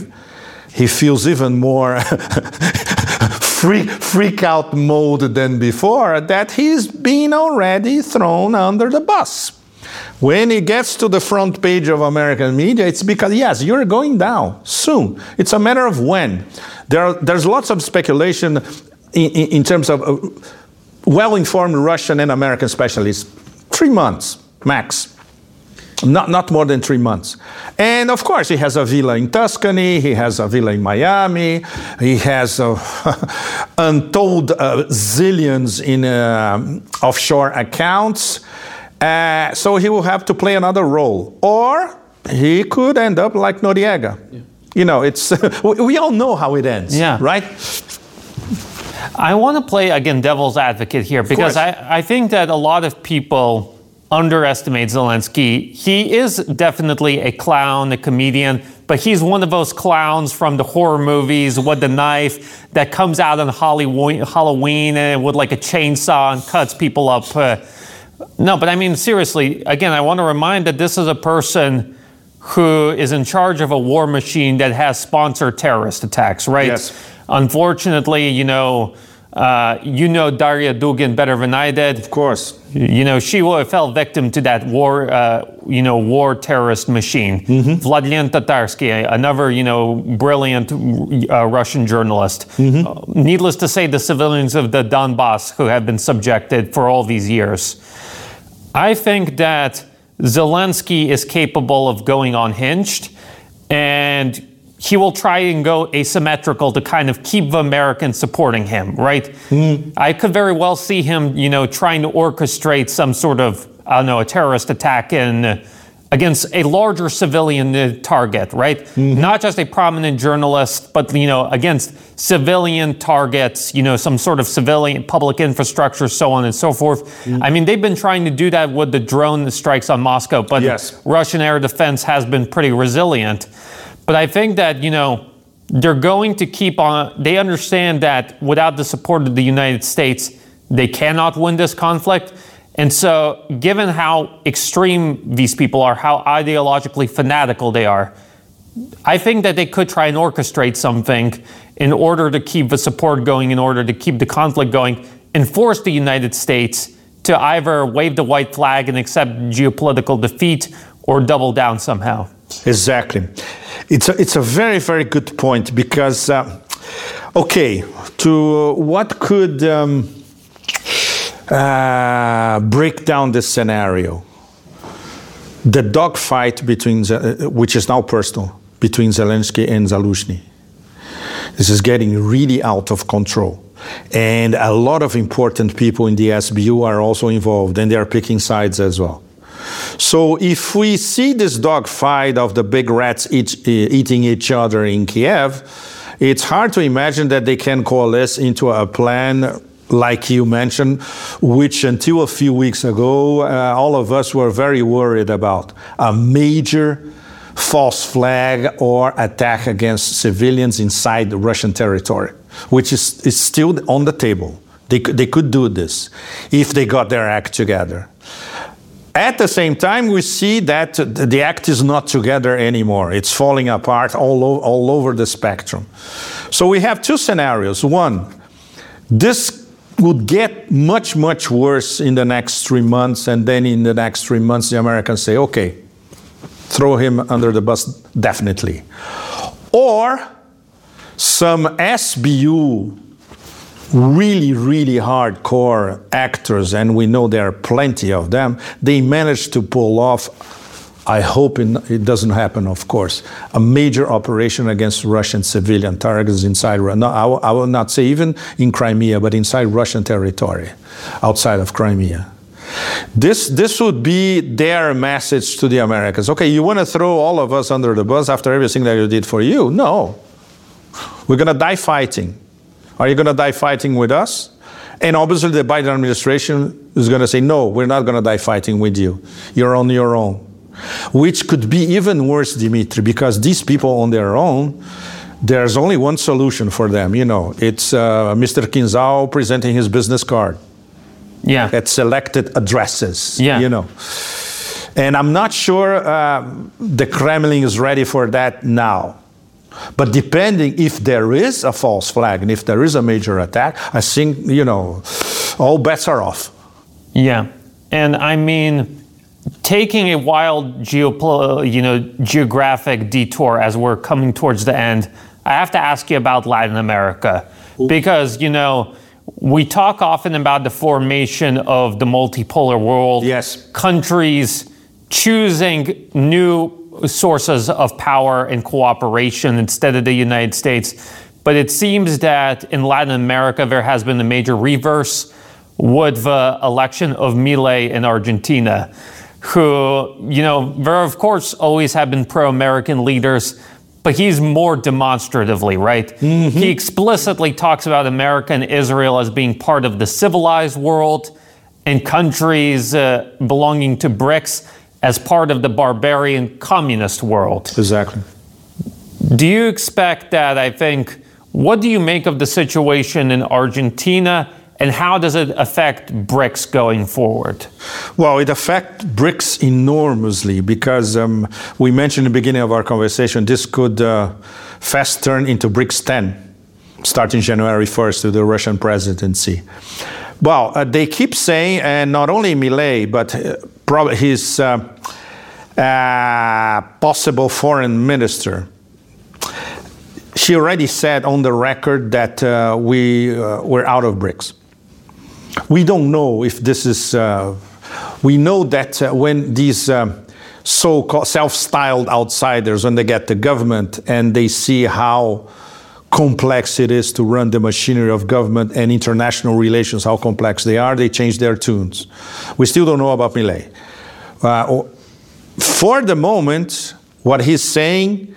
he feels even more freak, freak out mode than before, that he's been already thrown under the bus. When he gets to the front page of American media, it's because, yes, you're going down soon. It's a matter of when. There are, there's lots of speculation in, in, in terms of uh, well informed Russian and American specialists. Three months, max. Not, not more than three months. And of course, he has a villa in Tuscany, he has a villa in Miami, he has uh, untold uh, zillions in uh, offshore accounts. Uh, so he will have to play another role. Or he could end up like Noriega. Yeah. You know, it's we all know how it ends, yeah. right? I want to play again devil's advocate here because I, I think that a lot of people underestimate Zelensky. He is definitely a clown, a comedian, but he's one of those clowns from the horror movies with the knife that comes out on Halloween and with like a chainsaw and cuts people up. Uh, no, but I mean, seriously, again, I want to remind that this is a person who is in charge of a war machine that has sponsored terrorist attacks, right? Yes. Unfortunately, you know, uh, you know Daria Dugin better than I did. Of course. You know, she fell victim to that war, uh, you know, war terrorist machine. mm hmm Vladlen Tatarsky, another, you know, brilliant uh, Russian journalist. Mm-hmm. Uh, needless to say, the civilians of the Donbass who have been subjected for all these years. I think that Zelensky is capable of going unhinged and he will try and go asymmetrical to kind of keep the Americans supporting him, right? Mm. I could very well see him, you know, trying to orchestrate some sort of, I don't know, a terrorist attack in against a larger civilian uh, target, right? Mm-hmm. Not just a prominent journalist, but you know, against civilian targets, you know, some sort of civilian public infrastructure, so on and so forth. Mm-hmm. I mean, they've been trying to do that with the drone strikes on Moscow, but yes. Russian air defense has been pretty resilient. But I think that, you know, they're going to keep on, they understand that without the support of the United States, they cannot win this conflict. And so, given how extreme these people are, how ideologically fanatical they are, I think that they could try and orchestrate something in order to keep the support going, in order to keep the conflict going, and force the United States to either wave the white flag and accept geopolitical defeat or double down somehow. Exactly. It's a, it's a very, very good point because, uh, okay, to what could um, uh, break down this scenario? The dogfight between, uh, which is now personal, between Zelensky and Zaluzhny. This is getting really out of control. And a lot of important people in the SBU are also involved, and they are picking sides as well. So if we see this dogfight of the big rats eat, eating each other in Kiev, it's hard to imagine that they can coalesce into a plan like you mentioned, which until a few weeks ago, uh, all of us were very worried about a major false flag or attack against civilians inside the Russian territory, which is, is still on the table. They, they could do this if they got their act together. At the same time, we see that the act is not together anymore. It's falling apart all, o- all over the spectrum. So we have two scenarios. One, this would get much, much worse in the next three months, and then in the next three months, the Americans say, okay, throw him under the bus, definitely. Or some SBU really, really hardcore actors, and we know there are plenty of them, they managed to pull off, I hope it doesn't happen, of course, a major operation against Russian civilian targets inside, no, I, will, not say even in Crimea, but inside Russian territory, outside of Crimea. This, this would be their message to the Americans. Okay, you want to throw all of us under the bus after everything that you did for you? No. We're going to die fighting. Are you going to die fighting with us? And obviously, the Biden administration is going to say, no, we're not going to die fighting with you. You're on your own. Which could be even worse, Dimitri, because these people on their own, there's only one solution for them. You know, it's uh, Mr. Kinzhal presenting his business card. Yeah. At selected addresses. Yeah. You know. And I'm not sure uh, the Kremlin is ready for that now. But depending if there is a false flag and if there is a major attack, I think, you know, all bets are off. Yeah. And I mean, taking a wild geopol- you know, geographic detour as we're coming towards the end, I have to ask you about Latin America. Because, you know, we talk often about the formation of the multipolar world. Yes. Countries choosing new sources of power and cooperation instead of the United States. But it seems that in Latin America, there has been a major reverse with the election of Milei in Argentina, who, you know, there of course always have been pro American leaders, but he's more demonstratively, right? Mm-hmm. He explicitly talks about America and Israel as being part of the civilized world and countries uh, belonging to BRICS as part of the barbarian communist world. Exactly. Do you expect that? I think, what do you make of the situation in Argentina and how does it affect BRICS going forward? Well, it affects BRICS enormously because um, we mentioned in the beginning of our conversation this could uh, fast turn into BRICS 10 starting January 1st with the Russian presidency. Well, uh, they keep saying, and not only Milei, but uh, his uh, uh, possible foreign minister. She already said on the record that uh, we we're out of BRICS. We don't know if this is. We know that when these so-called self-styled outsiders, when they get the government and they see how complex it is to run the machinery of government and international relations, how complex they are, they change their tunes. We still don't know about Milei. Uh, for the moment, what he's saying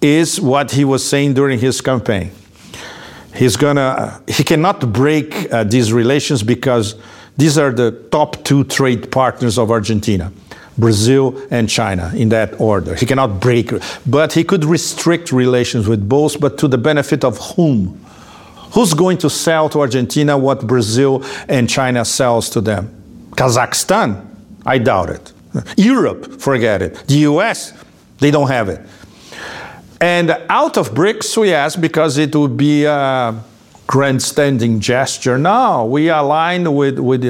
is what he was saying during his campaign. He's gonna, he cannot break uh, these relations because these are the top two trade partners of Argentina. Brazil and China in that order. He cannot break, but he could restrict relations with both, but to the benefit of whom? Who's going to sell to Argentina what Brazil and China sells to them? Kazakhstan? I doubt it. Europe, forget it. The US, they don't have it. And out of BRICS, we ask because it would be a grandstanding gesture. No, we align with, with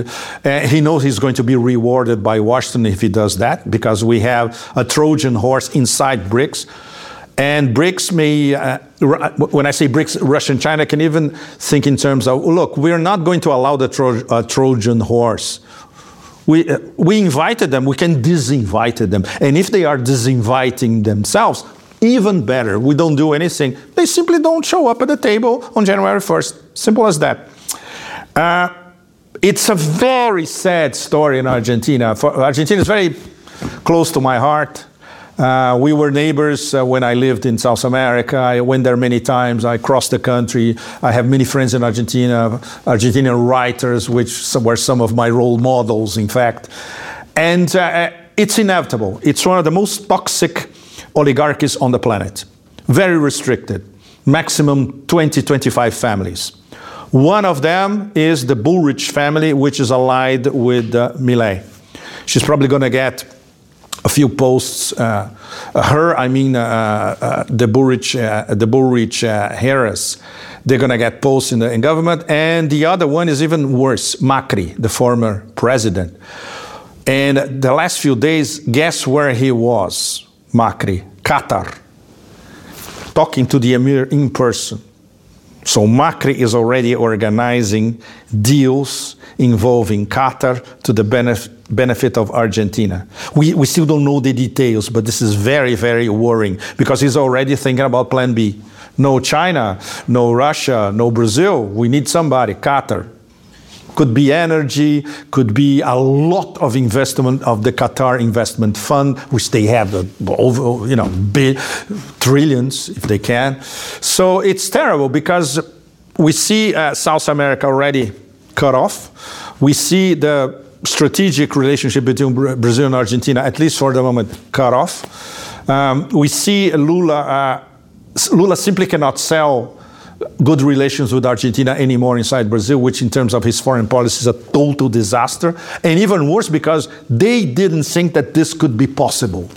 uh, he knows he's going to be rewarded by Washington if he does that because we have a Trojan horse inside BRICS. And BRICS may, uh, when I say BRICS, Russia and China can even think in terms of look, we're not going to allow the Tro- uh, Trojan horse. We, uh, we invited them, we can disinvite them. And if they are disinviting themselves, even better. We don't do anything. They simply don't show up at the table on January 1st. Simple as that. Uh, it's a very sad story in Argentina. For, Argentina is very close to my heart. Uh, we were neighbors uh, when I lived in South America. I went there many times. I crossed the country. I have many friends in Argentina, Argentinian writers, which were some of my role models, in fact. And uh, it's inevitable. It's one of the most toxic oligarchies on the planet. Very restricted, maximum 20, 25 families. One of them is the Bullrich family, which is allied with uh, Milei. She's probably going to get a few posts. Uh, her, I mean, uh, uh, the uh, the Bullrich uh, Harris. They're going to get posts in the in government, and the other one is even worse. Macri, the former president, and the last few days, guess where he was? Macri, Qatar, talking to the emir in person. So Macri is already organizing deals involving Qatar to the benefit benefit of Argentina. We, we still don't know the details, but this is very, very worrying because he's already thinking about plan B. No China, no Russia, no Brazil. We need somebody, Qatar. Could be energy, could be a lot of investment of the Qatar Investment Fund, which they have the over, you know, trillions if they can. So it's terrible because we see uh, South America already cut off. We see the strategic relationship between Brazil and Argentina, at least for the moment, cut off. Um, we see Lula, uh, Lula simply cannot sell good relations with Argentina anymore inside Brazil, which in terms of his foreign policy is a total disaster. And even worse because they didn't think that this could be possible.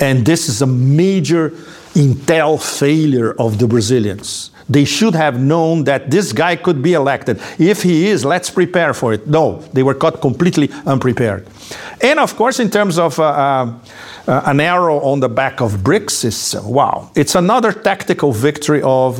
And this is a major intel failure of the Brazilians. They should have known that this guy could be elected. If he is, let's prepare for it. No, they were caught completely unprepared. And of course, in terms of uh, uh, an arrow on the back of BRICS, is uh, wow, it's another tactical victory of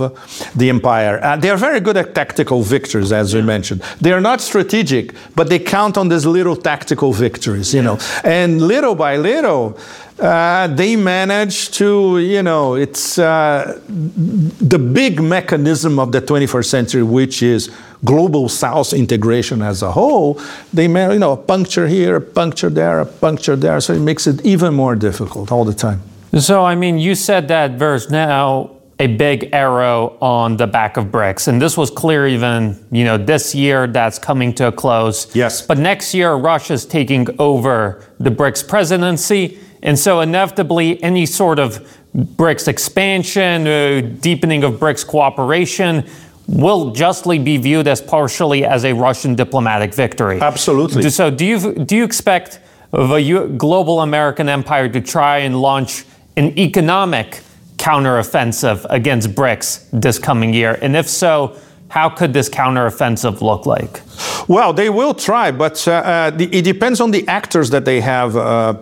the empire. Uh, they are very good at tactical victories, as we mentioned. They are not strategic, but they count on these little tactical victories, you know. And little by little, uh, they manage to, you know, it's uh, the big mechanism of the 21st century, which is global South integration as a whole. They, man, you know, a puncture here, a puncture there, a puncture there. So it makes it even more difficult all the time. So, I mean, you said that there's now a big arrow on the back of BRICS. And this was clear even, you know, this year that's coming to a close. Yes. But next year, Russia's taking over the BRICS presidency. And so, inevitably, any sort of BRICS expansion, uh, deepening of BRICS cooperation will justly be viewed as partially as a Russian diplomatic victory. Absolutely. So, do you do you expect the global American empire to try and launch an economic counteroffensive against BRICS this coming year? And if so, how could this counteroffensive look like? Well, they will try, but uh, uh, the, it depends on the actors that they have. Uh,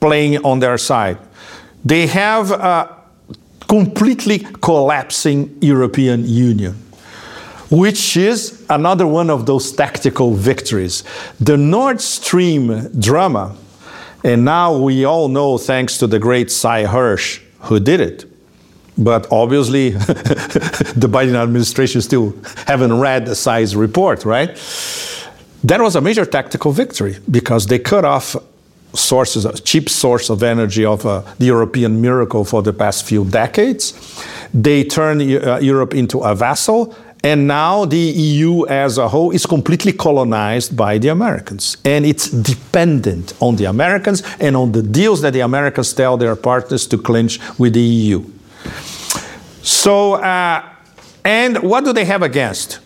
playing on their side. They have a completely collapsing European Union, which is another one of those tactical victories. The Nord Stream drama, and now we all know, thanks to the great Sy Hersh, who did it. But obviously, the Biden administration still haven't read the Sy's report, right? That was a major tactical victory because they cut off sources, cheap source of energy of uh, the European miracle for the past few decades. They turned uh, Europe into a vassal, and now the EU as a whole is completely colonized by the Americans. And it's dependent on the Americans and on the deals that the Americans tell their partners to clinch with the EU. So, uh, and what do they have against?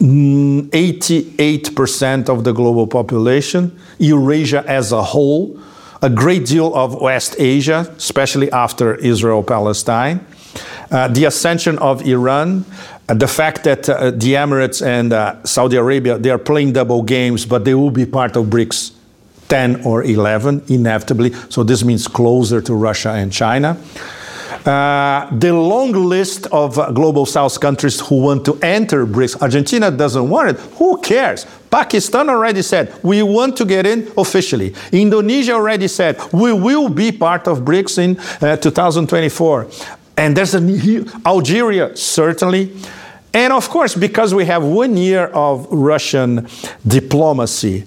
88% of the global population, Eurasia as a whole, a great deal of West Asia, especially after Israel Palestine, uh, the ascension of Iran, uh, the fact that uh, the Emirates and uh, Saudi Arabia, they are playing double games, but they will be part of BRICS 10 or 11, inevitably. So this means closer to Russia and China. Uh, the long list of global south countries who want to enter BRICS, Argentina doesn't want it. Who cares? Pakistan already said, we want to get in officially. Indonesia already said, we will be part of BRICS in uh, 2024. And there's an, Algeria, certainly. And of course, because we have one year of Russian diplomacy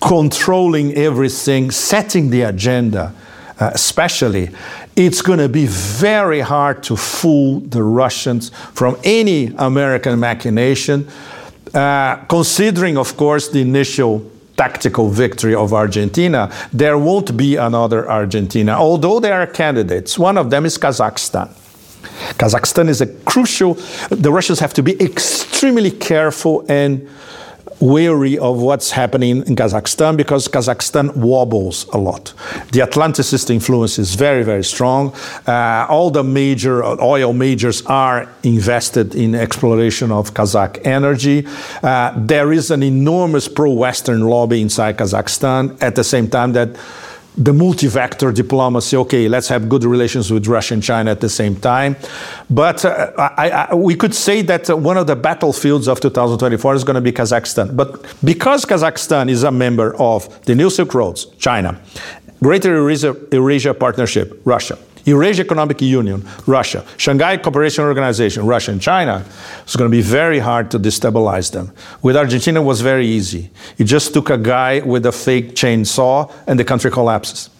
controlling everything, setting the agenda, uh, especially, it's going to be very hard to fool the Russians from any American machination, uh, considering, of course, the initial tactical victory of Argentina. There won't be another Argentina, although there are candidates. One of them is Kazakhstan. Kazakhstan is a crucial, the Russians have to be extremely careful and wary of what's happening in Kazakhstan because Kazakhstan wobbles a lot. The Atlanticist influence is very, very strong. Uh, all the major oil majors are invested in exploration of Kazakh energy. Uh, there is an enormous pro Western lobby inside Kazakhstan at the same time that the multi-vector diplomacy. Okay, let's have good relations with Russia and China at the same time. But uh, I, I, we could say that uh, one of the battlefields of 2024 is going to be Kazakhstan. But because Kazakhstan is a member of the New Silk Roads, China, Greater Eurasia, Eurasia Partnership, Russia, Eurasia Economic Union, Russia, Shanghai Cooperation Organization, Russia and China, it's going to be very hard to destabilize them. With Argentina, it was very easy. You just took a guy with a fake chainsaw and the country collapses.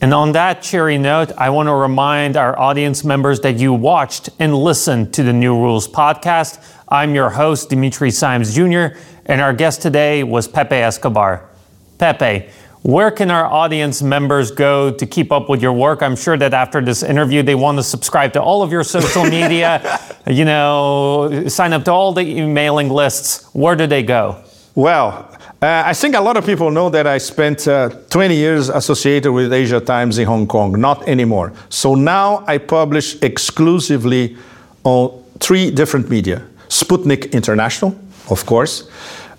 And on that cheery note, I want to remind our audience members that you watched and listened to the New Rules podcast. I'm your host, Dimitri Simes Jr., and our guest today was Pepe Escobar. Pepe, where can our audience members go to keep up with your work? I'm sure that after this interview, they want to subscribe to all of your social media, you know, sign up to all the emailing lists. Where do they go? Well, uh, I think a lot of people know that I spent uh, 20 years associated with Asia Times in Hong Kong. Not anymore. So now I publish exclusively on three different media Sputnik International, of course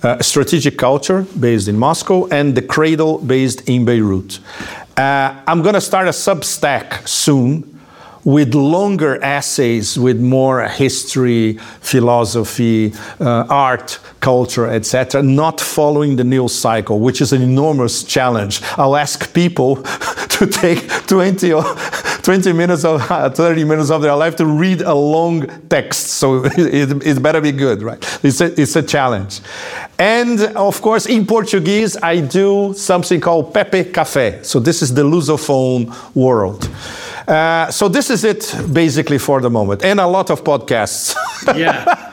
uh, Strategic Culture, based in Moscow, and The Cradle, based in Beirut. Uh, I'm going to start a Substack soon with longer essays with more history, philosophy, uh, art, culture, etc., not following the news cycle, which is an enormous challenge. I'll ask people to take 20 or 20 minutes or uh, 30 minutes of their life to read a long text. So it, it better be good, right? It's a, it's a challenge. And of course, in Portuguese, I do something called Pepe Café. So this is the Lusophone world. Uh, so this is it basically for the moment, and a lot of podcasts. yeah.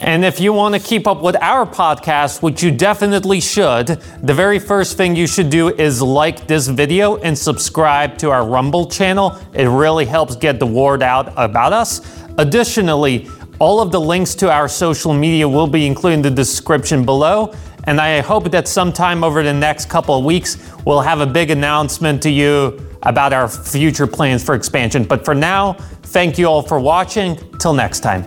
And if you want to keep up with our podcast, which you definitely should, the very first thing you should do is like this video and subscribe to our Rumble channel. It really helps get the word out about us. Additionally, all of the links to our social media will be included in the description below. And I hope that sometime over the next couple of weeks, we'll have a big announcement to you about our future plans for expansion. But for now, thank you all for watching. Till next time.